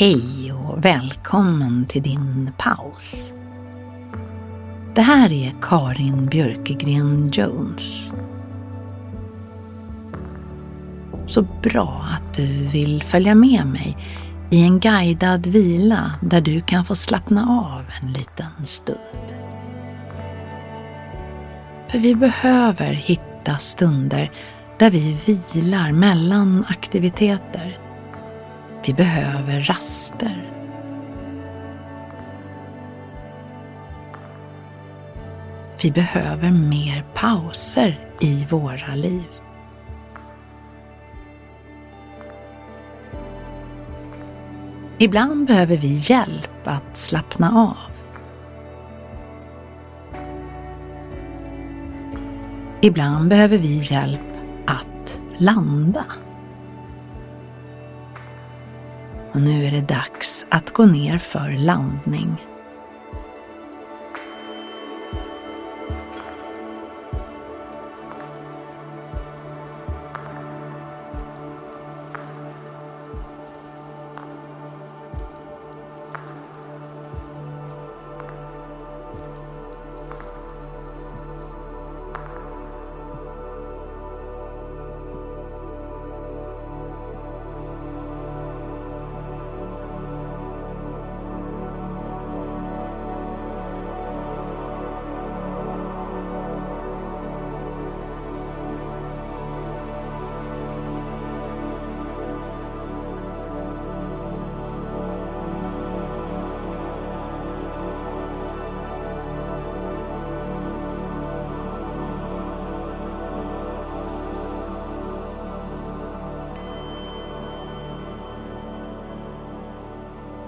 Hej och välkommen till din paus. Det här är Karin Björkegren Jones. Så bra att du vill följa med mig i en guidad vila där du kan få slappna av en liten stund. För vi behöver hitta stunder där vi vilar mellan aktiviteter vi behöver raster. Vi behöver mer pauser i våra liv. Ibland behöver vi hjälp att slappna av. Ibland behöver vi hjälp att landa. Och nu är det dags att gå ner för landning.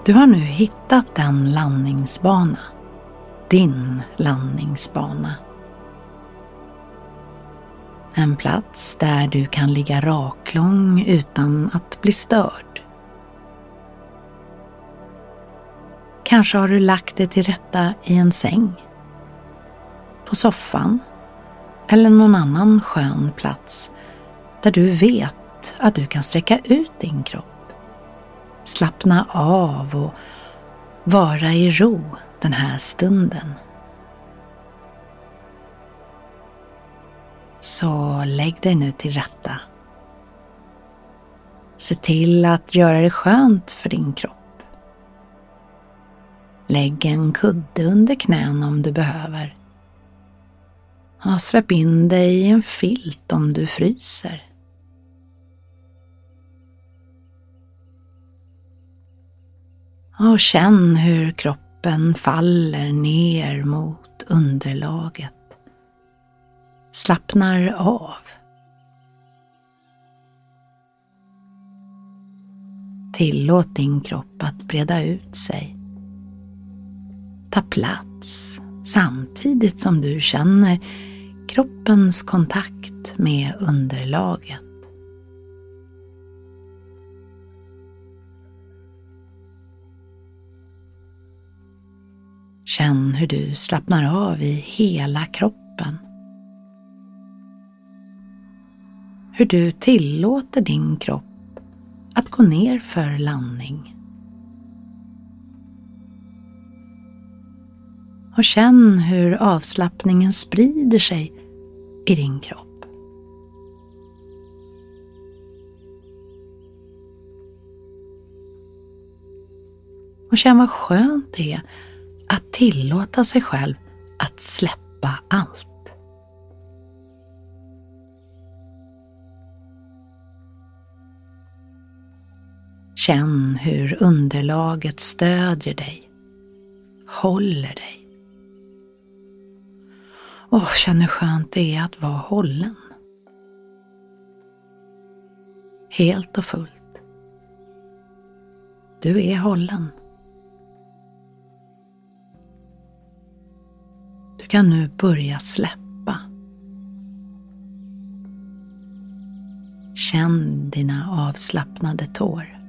Du har nu hittat en landningsbana. Din landningsbana. En plats där du kan ligga raklång utan att bli störd. Kanske har du lagt dig till rätta i en säng, på soffan eller någon annan skön plats där du vet att du kan sträcka ut din kropp slappna av och vara i ro den här stunden. Så lägg dig nu till rätta. Se till att göra det skönt för din kropp. Lägg en kudde under knän om du behöver. Och släpp in dig i en filt om du fryser. Och känn hur kroppen faller ner mot underlaget. Slappnar av. Tillåt din kropp att breda ut sig. Ta plats samtidigt som du känner kroppens kontakt med underlaget. Känn hur du slappnar av i hela kroppen. Hur du tillåter din kropp att gå ner för landning. Och känn hur avslappningen sprider sig i din kropp. Och känn vad skönt det är tillåta sig själv att släppa allt. Känn hur underlaget stödjer dig, håller dig. Och känn hur skönt det är att vara hållen. Helt och fullt. Du är hållen. Kan nu börja släppa. Känn dina avslappnade tår.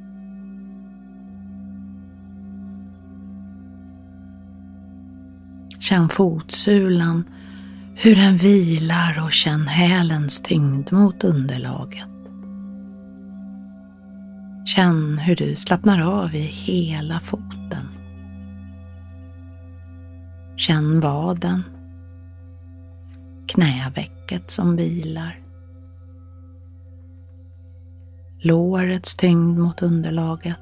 Känn fotsulan, hur den vilar och känn hälens tyngd mot underlaget. Känn hur du slappnar av i hela foten. Känn vaden, knävecket som vilar. Lårets tyngd mot underlaget.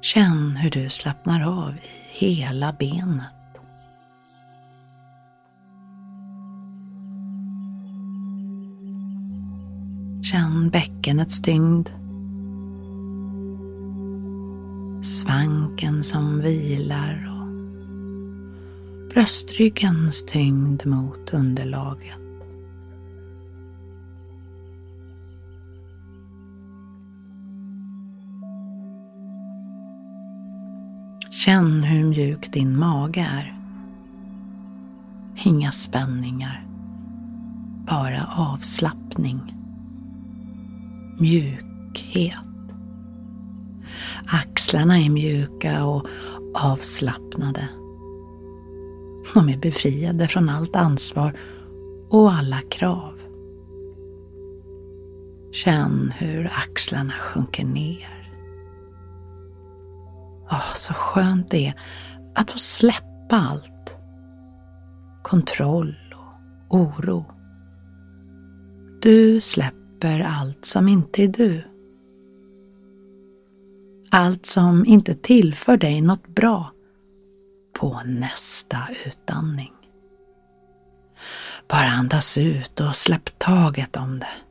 Känn hur du slappnar av i hela benet. Känn bäckenets tyngd. Svanken som vilar och bröstryggens tyngd mot underlaget. Känn hur mjuk din mage är. Inga spänningar, bara avslappning. Mjukhet. Axlarna är mjuka och avslappnade. De är befriade från allt ansvar och alla krav. Känn hur axlarna sjunker ner. Åh, så skönt det är att få släppa allt. Kontroll och oro. Du släpper allt som inte är du. Allt som inte tillför dig något bra på nästa utandning. Bara andas ut och släpp taget om det.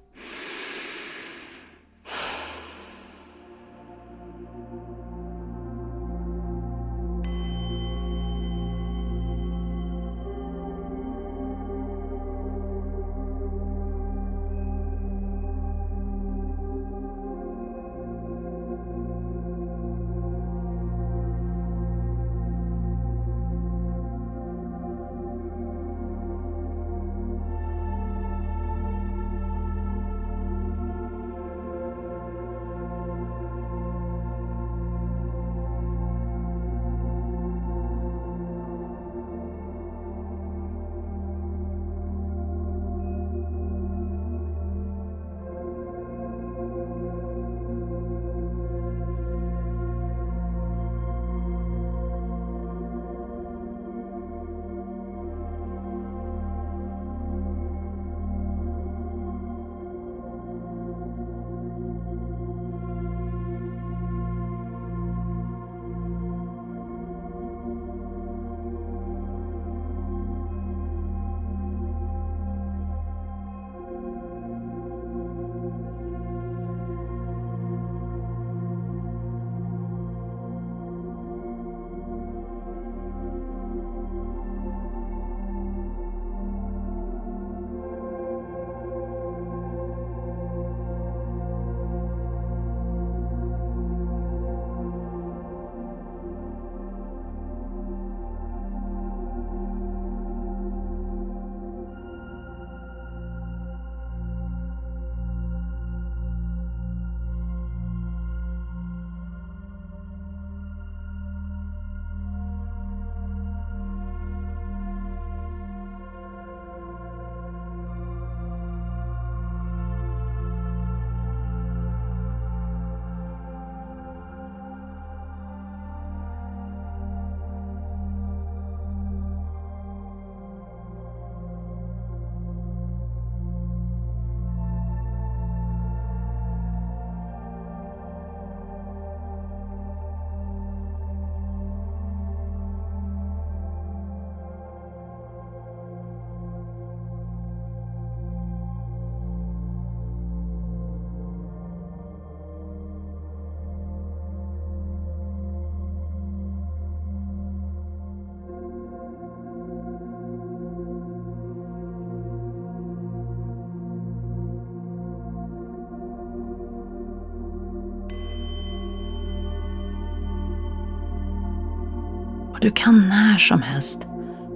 Och du kan när som helst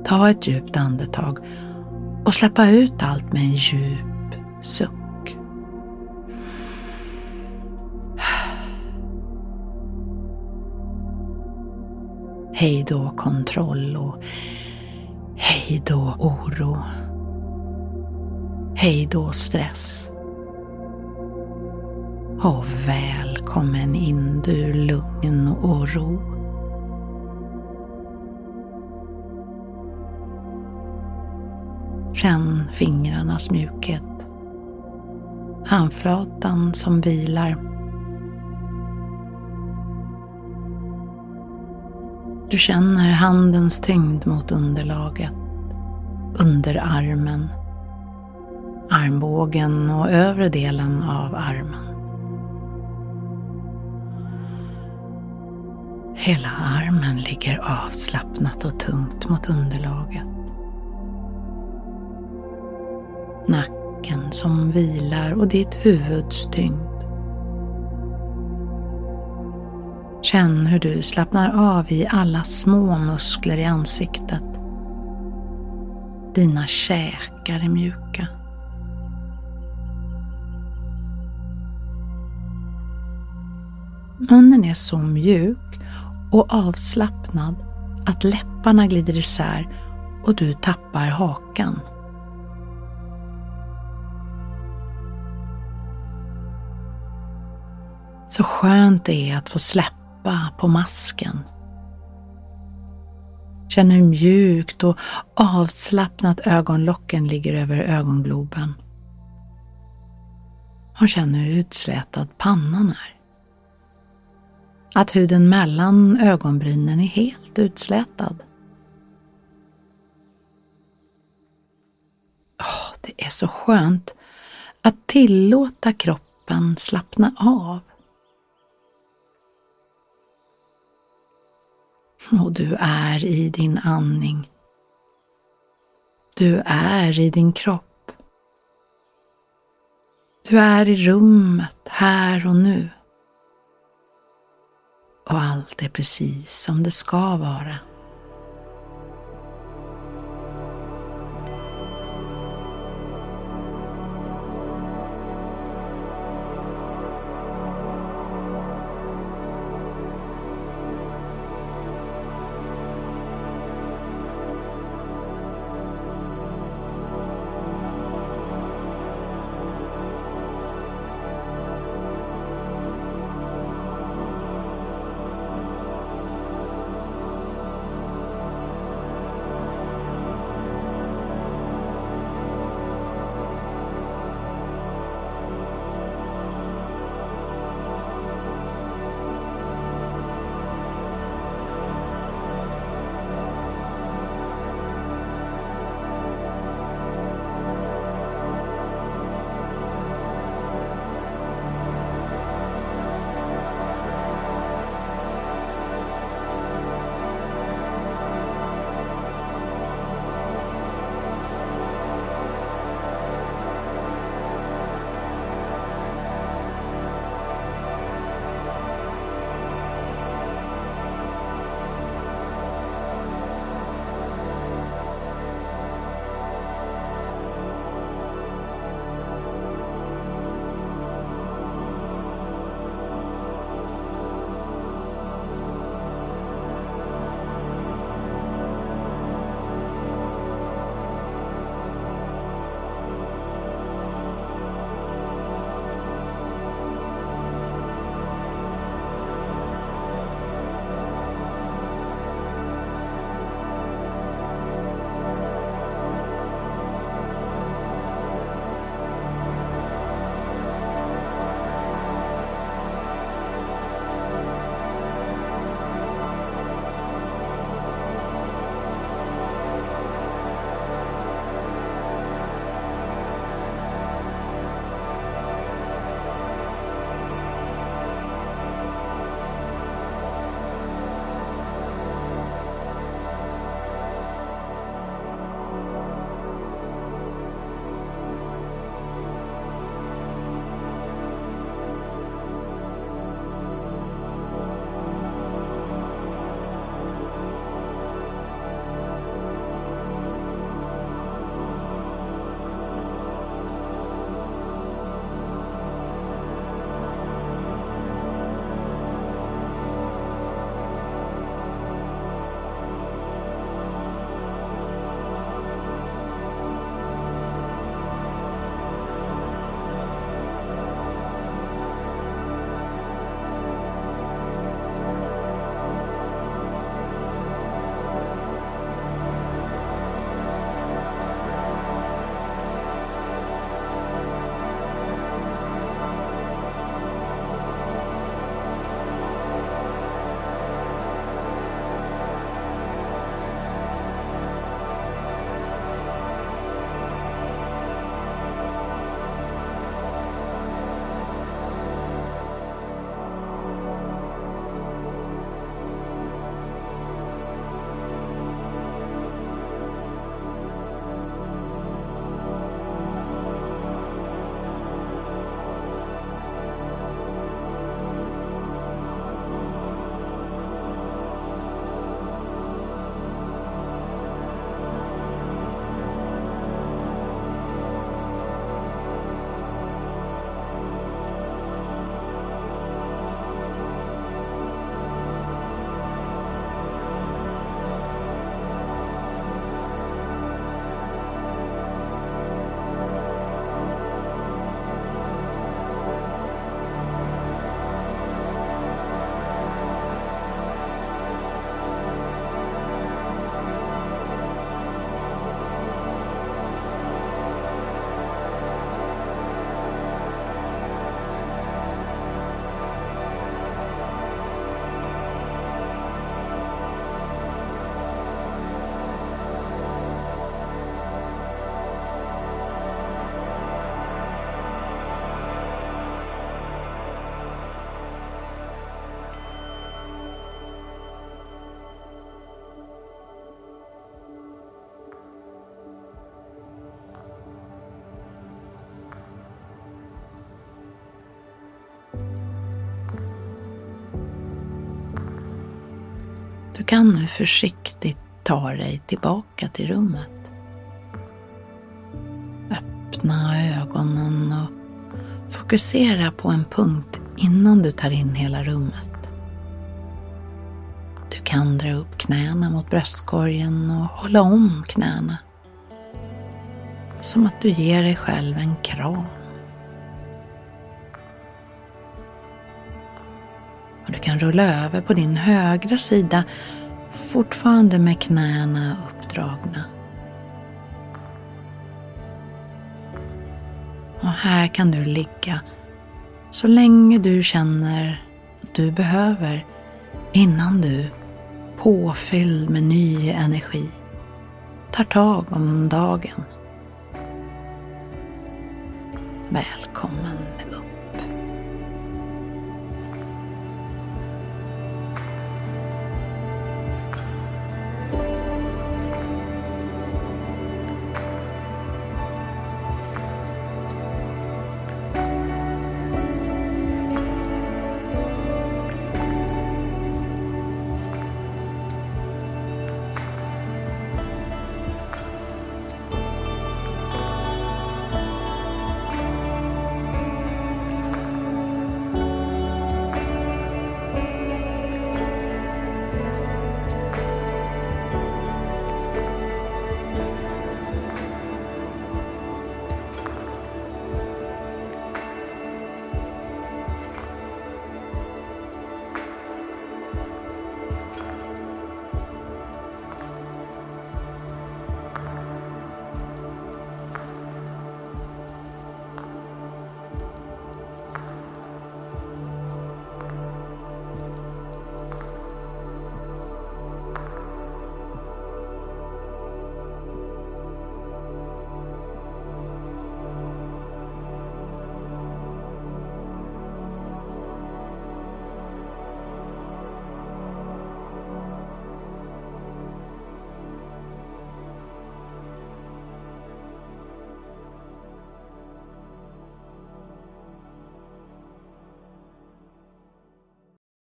ta ett djupt andetag och släppa ut allt med en djup suck. Hej då kontroll och hej då oro. Hej då stress. Och välkommen in du lugn och ro. Känn fingrarnas mjukhet. Handflatan som vilar. Du känner handens tyngd mot underlaget, under armen, armbågen och övre delen av armen. Hela armen ligger avslappnat och tungt mot underlaget. Nacken som vilar och ditt huvuds tyngd. Känn hur du slappnar av i alla små muskler i ansiktet. Dina käkar är mjuka. Munnen är så mjuk och avslappnad att läpparna glider isär och du tappar hakan. Så skönt det är att få släppa på masken. Känn hur mjukt och avslappnat ögonlocken ligger över ögongloben. Och känn hur utslätad pannan är. Att huden mellan ögonbrynen är helt utslätad. Oh, det är så skönt att tillåta kroppen slappna av. Och du är i din andning. Du är i din kropp. Du är i rummet, här och nu. Och allt är precis som det ska vara. Du kan nu försiktigt ta dig tillbaka till rummet. Öppna ögonen och fokusera på en punkt innan du tar in hela rummet. Du kan dra upp knäna mot bröstkorgen och hålla om knäna. Som att du ger dig själv en kram. Kan rulla över på din högra sida fortfarande med knäna uppdragna. Och här kan du ligga så länge du känner att du behöver innan du, påfylld med ny energi, tar tag om dagen. Välkommen